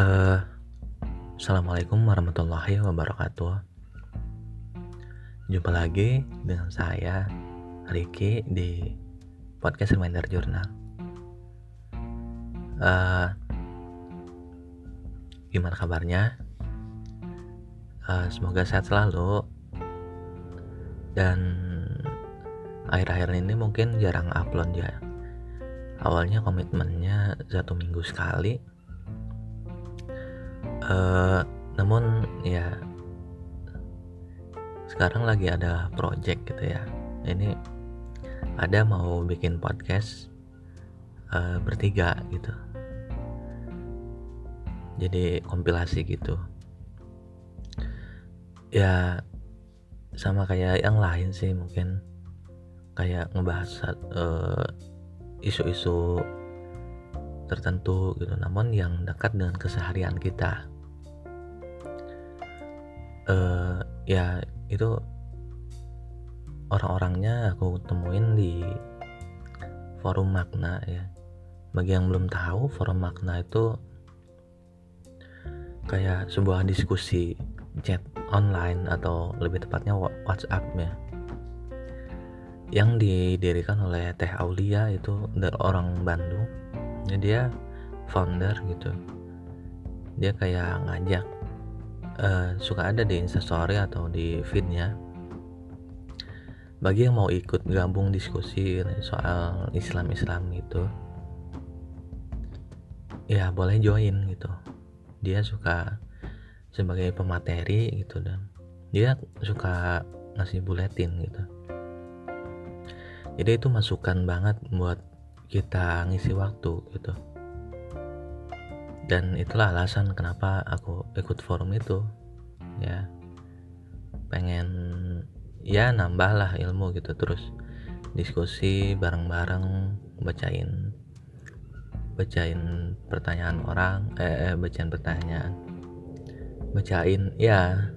Uh, Assalamualaikum warahmatullahi wabarakatuh. Jumpa lagi dengan saya Ricky di podcast Reminder Journal. Uh, gimana kabarnya? Uh, semoga sehat selalu. Dan akhir-akhir ini mungkin jarang upload ya. Awalnya komitmennya satu minggu sekali uh, namun ya sekarang lagi ada project gitu ya. Ini ada mau bikin podcast uh, bertiga gitu. Jadi kompilasi gitu. Ya sama kayak yang lain sih mungkin. Kayak ngebahas uh, isu-isu tertentu gitu. Namun yang dekat dengan keseharian kita uh, ya itu orang-orangnya aku temuin di forum makna ya. Bagi yang belum tahu forum makna itu kayak sebuah diskusi chat online atau lebih tepatnya WhatsApp ya. Yang didirikan oleh Teh Aulia itu dari orang Bandung. Ya, dia founder gitu. Dia kayak ngajak uh, suka ada di instastory atau di feednya. Bagi yang mau ikut gabung diskusi soal Islam-Islam itu ya boleh join gitu. Dia suka sebagai pemateri gitu dan dia suka ngasih buletin gitu. Jadi itu masukan banget buat kita ngisi waktu gitu dan itulah alasan kenapa aku ikut forum itu ya. Pengen ya nambah lah ilmu gitu terus diskusi bareng-bareng bacain bacain pertanyaan orang eh, eh bacain pertanyaan bacain ya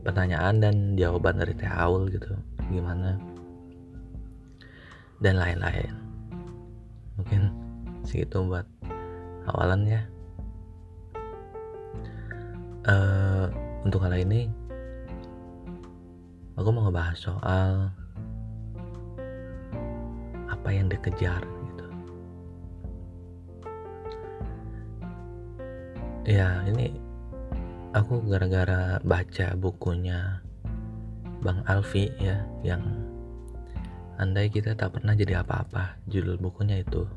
pertanyaan dan jawaban dari Teh Aul gitu gimana? Dan lain-lain. Mungkin segitu buat awalannya uh, untuk kali ini aku mau ngebahas soal apa yang dikejar gitu. Ya ini aku gara-gara baca bukunya Bang Alfi ya yang andai kita tak pernah jadi apa-apa judul bukunya itu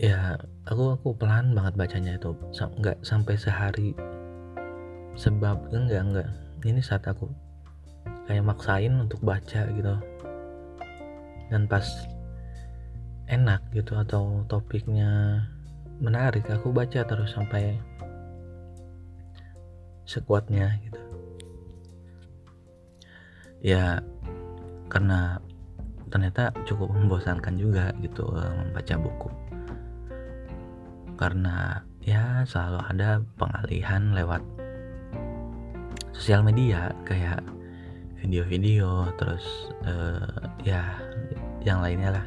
ya aku aku pelan banget bacanya itu. Nggak sampai sehari. Sebab enggak enggak. Ini saat aku kayak maksain untuk baca gitu. Dan pas enak gitu atau topiknya menarik aku baca terus sampai sekuatnya gitu. Ya karena ternyata cukup membosankan juga gitu eh, membaca buku karena ya selalu ada pengalihan lewat sosial media kayak video-video terus uh, ya yang lainnya lah.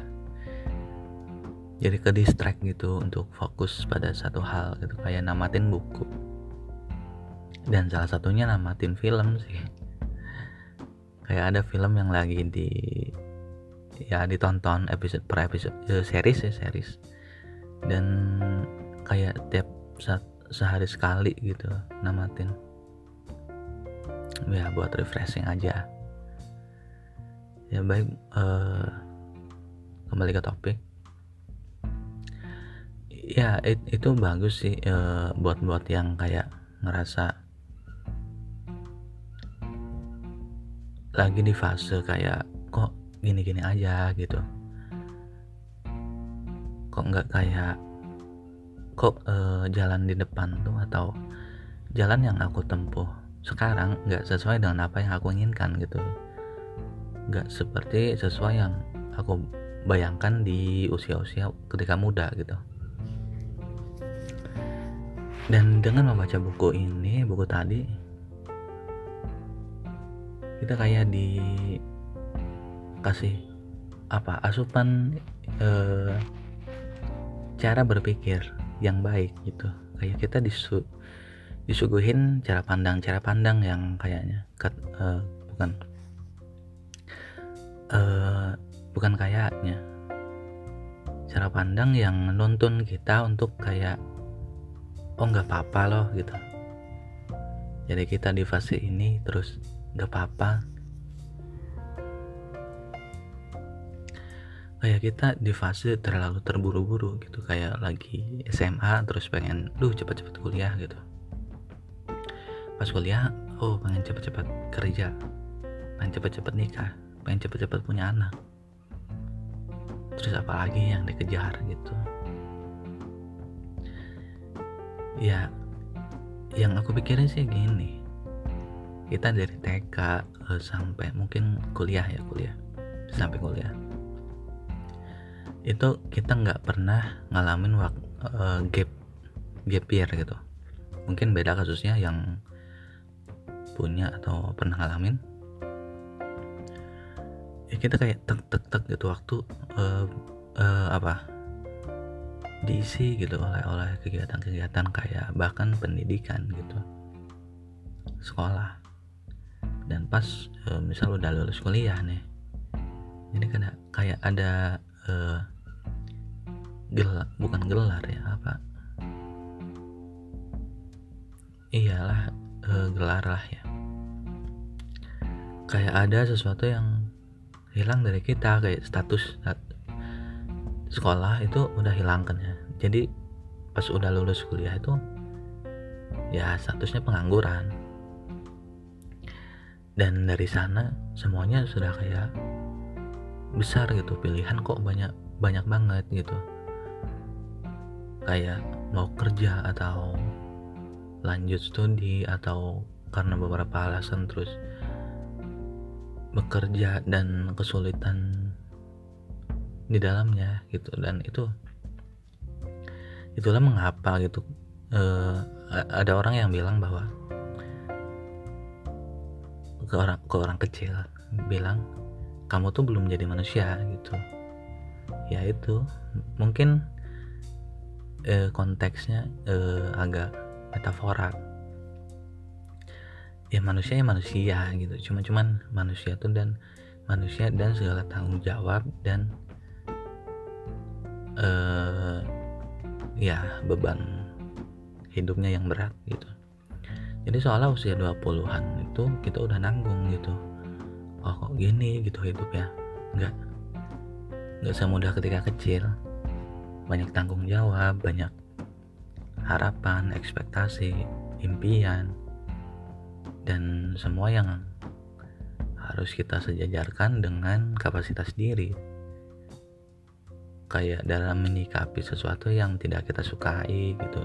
Jadi ke distract gitu untuk fokus pada satu hal gitu kayak namatin buku. Dan salah satunya namatin film sih. Kayak ada film yang lagi di ya ditonton episode per episode uh, series ya series. Dan kayak tiap saat sehari sekali gitu namatin. Ya buat refreshing aja. Ya baik uh, kembali ke topik. Ya it, itu bagus sih uh, buat buat yang kayak ngerasa lagi di fase kayak kok gini-gini aja? gitu. Kok nggak kayak kok uh, jalan di depan tuh atau jalan yang aku tempuh sekarang nggak sesuai dengan apa yang aku inginkan gitu. Nggak seperti sesuai yang aku bayangkan di usia-usia ketika muda gitu. Dan dengan membaca buku ini buku tadi kita kayak dikasih apa asupan eh, cara berpikir yang baik gitu. Kayak kita disu disuguhin cara pandang cara pandang yang kayaknya uh, bukan uh, bukan kayaknya. Cara pandang yang nuntun kita untuk kayak oh nggak apa-apa loh gitu. Jadi kita di fase ini terus nggak apa-apa kayak kita di fase terlalu terburu-buru gitu kayak lagi SMA terus pengen duh cepat-cepat kuliah gitu. Pas kuliah oh pengen cepat-cepat kerja pengen cepat-cepat nikah pengen cepat-cepat punya anak. Terus apalagi yang dikejar gitu. Ya yang aku pikirin sih gini kita dari TK uh, sampai mungkin kuliah ya kuliah sampai kuliah itu kita nggak pernah ngalamin waktu uh, gap gap year gitu. Mungkin beda kasusnya yang punya atau pernah ngalamin. Ya kita kayak tek tek tek gitu waktu uh, uh, apa diisi gitu oleh oleh kegiatan-kegiatan kayak bahkan pendidikan gitu. Sekolah. Dan pas uh, misal udah lulus kuliah nih ini kan kayak ada uh, gelar bukan gelar ya apa? Iyalah uh, gelar lah ya. Kayak ada sesuatu yang hilang dari kita kayak status sekolah itu udah hilangkan ya. Jadi pas udah lulus kuliah itu ya statusnya pengangguran. Dan dari sana semuanya sudah kayak besar gitu pilihan kok banyak banyak banget gitu kayak mau kerja atau lanjut studi atau karena beberapa alasan terus bekerja dan kesulitan di dalamnya gitu. Dan itu itulah mengapa gitu uh, ada orang yang bilang bahwa ke orang ke orang kecil bilang kamu tuh belum jadi manusia gitu. Ya itu mungkin uh, konteksnya uh, agak metafora ya manusia ya manusia gitu. Cuma cuman manusia tuh dan manusia dan segala tanggung jawab dan uh, ya beban hidupnya yang berat gitu. Jadi soalnya usia 20-an itu kita udah nanggung gitu. Oh kok gini gitu hidup ya nggak nggak semudah ketika kecil banyak tanggung jawab banyak harapan ekspektasi impian dan semua yang harus kita sejajarkan dengan kapasitas diri. Kayak dalam menyikapi sesuatu yang tidak kita sukai gitu.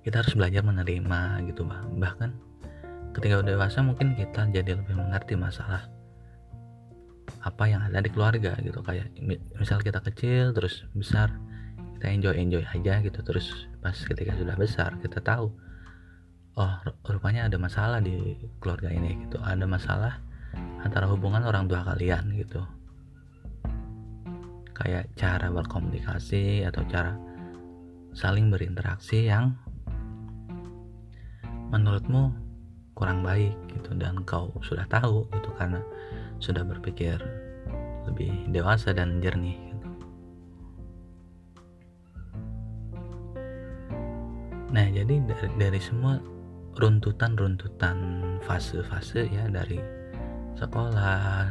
Kita harus belajar menerima gitu bahkan ketika udah dewasa mungkin kita jadi lebih mengerti masalah apa yang ada di keluarga gitu. Kayak misal kita kecil terus besar kita enjoy enjoy aja gitu. Terus pas ketika sudah besar kita tahu oh rupanya ada masalah di keluarga ini gitu. Ada masalah antara hubungan orang tua kalian gitu. Kayak cara berkomunikasi atau cara saling berinteraksi yang menurutmu kurang baik gitu. Dan kau sudah tahu gitu karena sudah berpikir lebih dewasa dan jernih gitu. Nah jadi dari, dari semua runtutan-runtutan fase-fase ya dari sekolah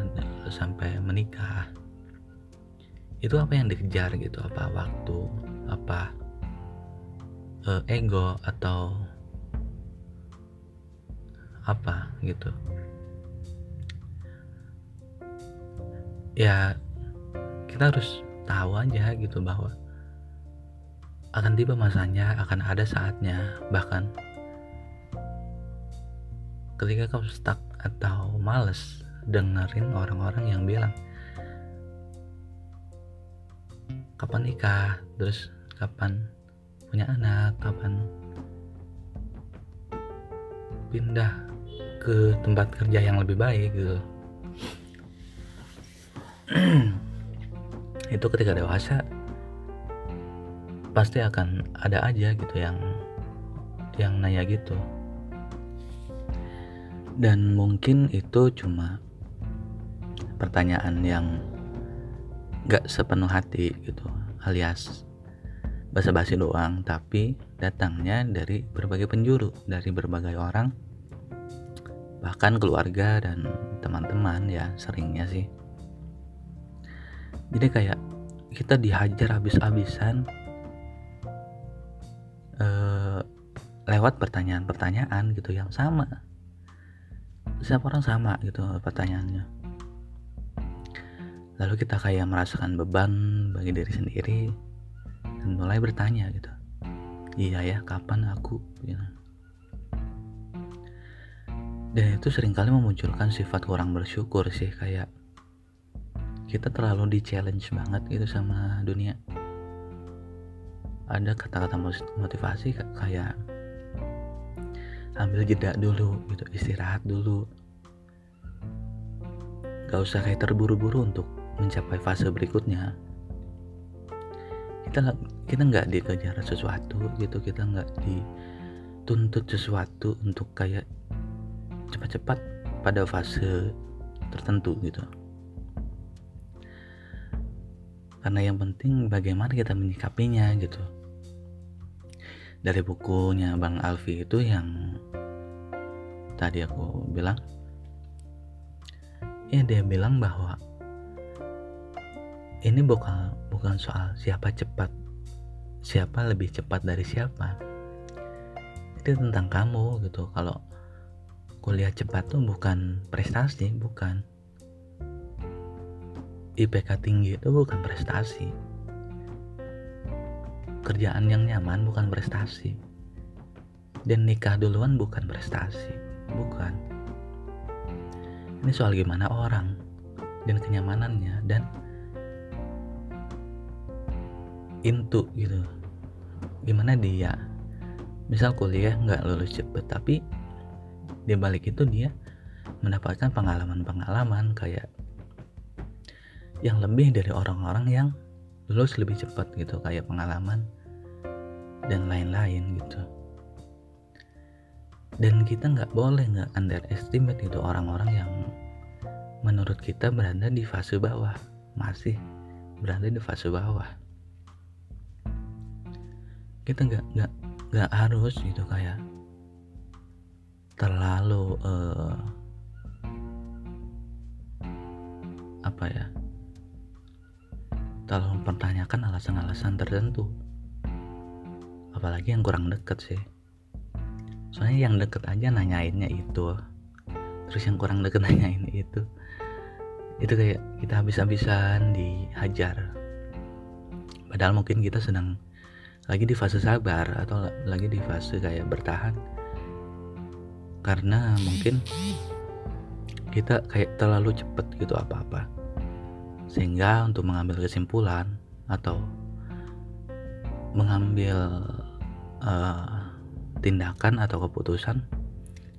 sampai menikah itu apa yang dikejar gitu apa waktu apa uh, ego atau apa gitu ya kita harus tahu aja gitu bahwa akan tiba masanya akan ada saatnya bahkan ketika kamu stuck atau males dengerin orang-orang yang bilang kapan nikah? Terus kapan punya anak? Kapan pindah ke tempat kerja yang lebih baik? gitu itu ketika dewasa pasti akan ada aja gitu yang yang nanya gitu. Dan mungkin itu cuma pertanyaan yang gak sepenuh hati gitu alias basa-basi doang. Tapi datangnya dari berbagai penjuru dari berbagai orang bahkan keluarga dan teman-teman ya seringnya sih jadi kayak kita dihajar habis-habisan uh, lewat pertanyaan-pertanyaan gitu yang sama. Setiap orang sama gitu pertanyaannya. Lalu kita kayak merasakan beban bagi diri sendiri dan mulai bertanya gitu. Iya ya kapan aku? Gitu. dan itu sering kali memunculkan sifat kurang bersyukur sih kayak kita terlalu di challenge banget gitu sama dunia. Ada kata-kata motivasi kayak ambil jeda dulu gitu istirahat dulu. Gak usah kayak terburu-buru untuk mencapai fase berikutnya. Kita kita nggak dikejar sesuatu gitu kita nggak dituntut sesuatu untuk kayak cepat-cepat pada fase tertentu gitu karena yang penting bagaimana kita menyikapinya gitu. Dari bukunya Bang Alfi itu yang tadi aku bilang ya dia bilang bahwa ini bukan bukan soal siapa cepat siapa lebih cepat dari siapa. Itu tentang kamu gitu. Kalau kuliah cepat tuh bukan prestasi bukan IPK tinggi itu bukan prestasi. Kerjaan yang nyaman bukan prestasi. Dan nikah duluan bukan prestasi. Bukan. Ini soal gimana orang dan kenyamanannya dan intu gitu. Gimana dia? Misal kuliah nggak lulus cepet tapi di balik itu dia mendapatkan pengalaman-pengalaman kayak yang lebih dari orang-orang yang lulus lebih cepat gitu kayak pengalaman dan lain-lain gitu. Dan kita nggak boleh nggak underestimate itu orang-orang yang menurut kita berada di fase bawah masih berada di fase bawah. Kita nggak nggak nggak harus gitu kayak terlalu uh, apa ya terlalu mempertanyakan alasan-alasan tertentu. Apalagi yang kurang deket sih. Soalnya yang deket aja nanyainnya itu. Terus yang kurang deket nanyain itu itu kayak kita habis-habisan dihajar. Padahal mungkin kita sedang lagi di fase sabar atau lagi di fase kayak bertahan. Karena mungkin kita kayak terlalu cepet gitu apa-apa sehingga untuk mengambil kesimpulan atau mengambil uh, tindakan atau keputusan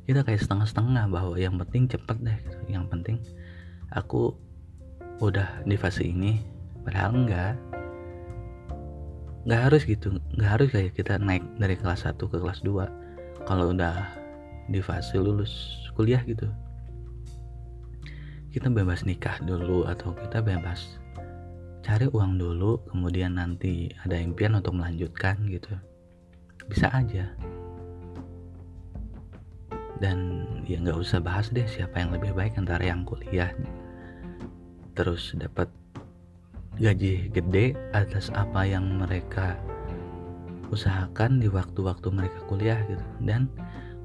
kita kayak setengah-setengah bahwa yang penting cepet deh yang penting aku udah di fase ini padahal enggak. Nggak harus gitu nggak harus kayak kita naik dari kelas 1 ke kelas 2 kalau udah di fase lulus kuliah gitu kita bebas nikah dulu atau kita bebas cari uang dulu kemudian nanti ada impian untuk melanjutkan gitu. Bisa aja. Dan ya nggak usah bahas deh siapa yang lebih baik antara yang kuliah terus dapat gaji gede atas apa yang mereka usahakan di waktu-waktu mereka kuliah gitu. Dan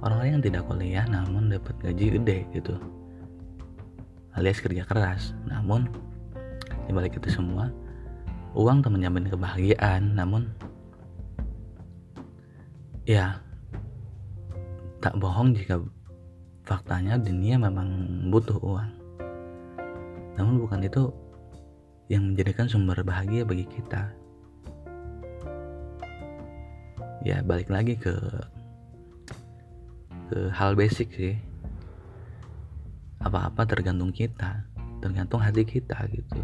orang-orang yang tidak kuliah namun dapat gaji gede gitu alias kerja keras. Namun dibalik itu semua uang tak menjamin kebahagiaan. Namun ya tak bohong jika faktanya dunia memang butuh uang. Namun bukan itu yang menjadikan sumber bahagia bagi kita. Ya balik lagi ke ke hal basic sih apa-apa tergantung kita tergantung hati kita gitu.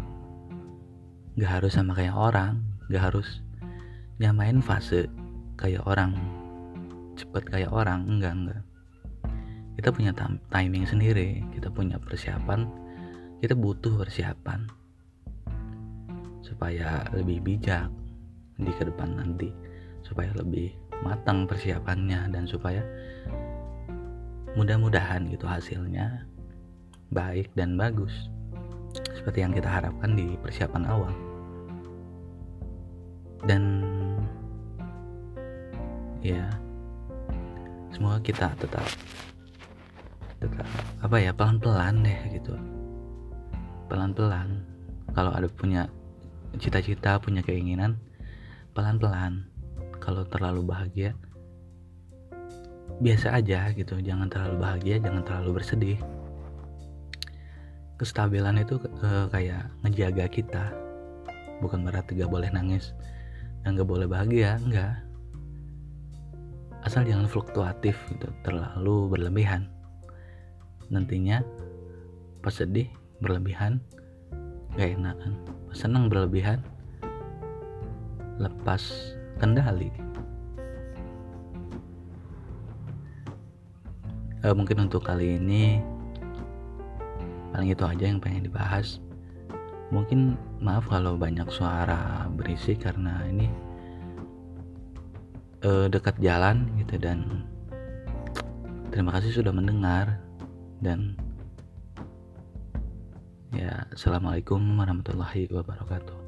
Gak harus sama kayak orang Gak harus nyamain fase kayak orang cepet kayak orang enggak enggak kita punya timing sendiri kita punya persiapan kita butuh persiapan supaya lebih bijak di ke depan nanti supaya lebih matang persiapannya dan supaya mudah-mudahan gitu hasilnya baik dan bagus seperti yang kita harapkan di persiapan awal. Dan ya semoga kita tetap tetap apa ya pelan-pelan deh gitu. Pelan-pelan kalau ada punya cita-cita punya keinginan pelan-pelan. Kalau terlalu bahagia biasa aja gitu jangan terlalu bahagia jangan terlalu bersedih kestabilan itu e, kayak ngejaga kita. Bukan berarti gak boleh nangis dan gak boleh bahagia enggak asal jangan fluktuatif gitu terlalu berlebihan. Nantinya pas sedih berlebihan gak enak kan. Pas senang berlebihan lepas kendali. Uh, mungkin untuk kali ini paling itu aja yang pengen dibahas. Mungkin maaf kalau banyak suara berisik karena ini uh, dekat jalan gitu dan terima kasih sudah mendengar dan ya assalamualaikum warahmatullahi wabarakatuh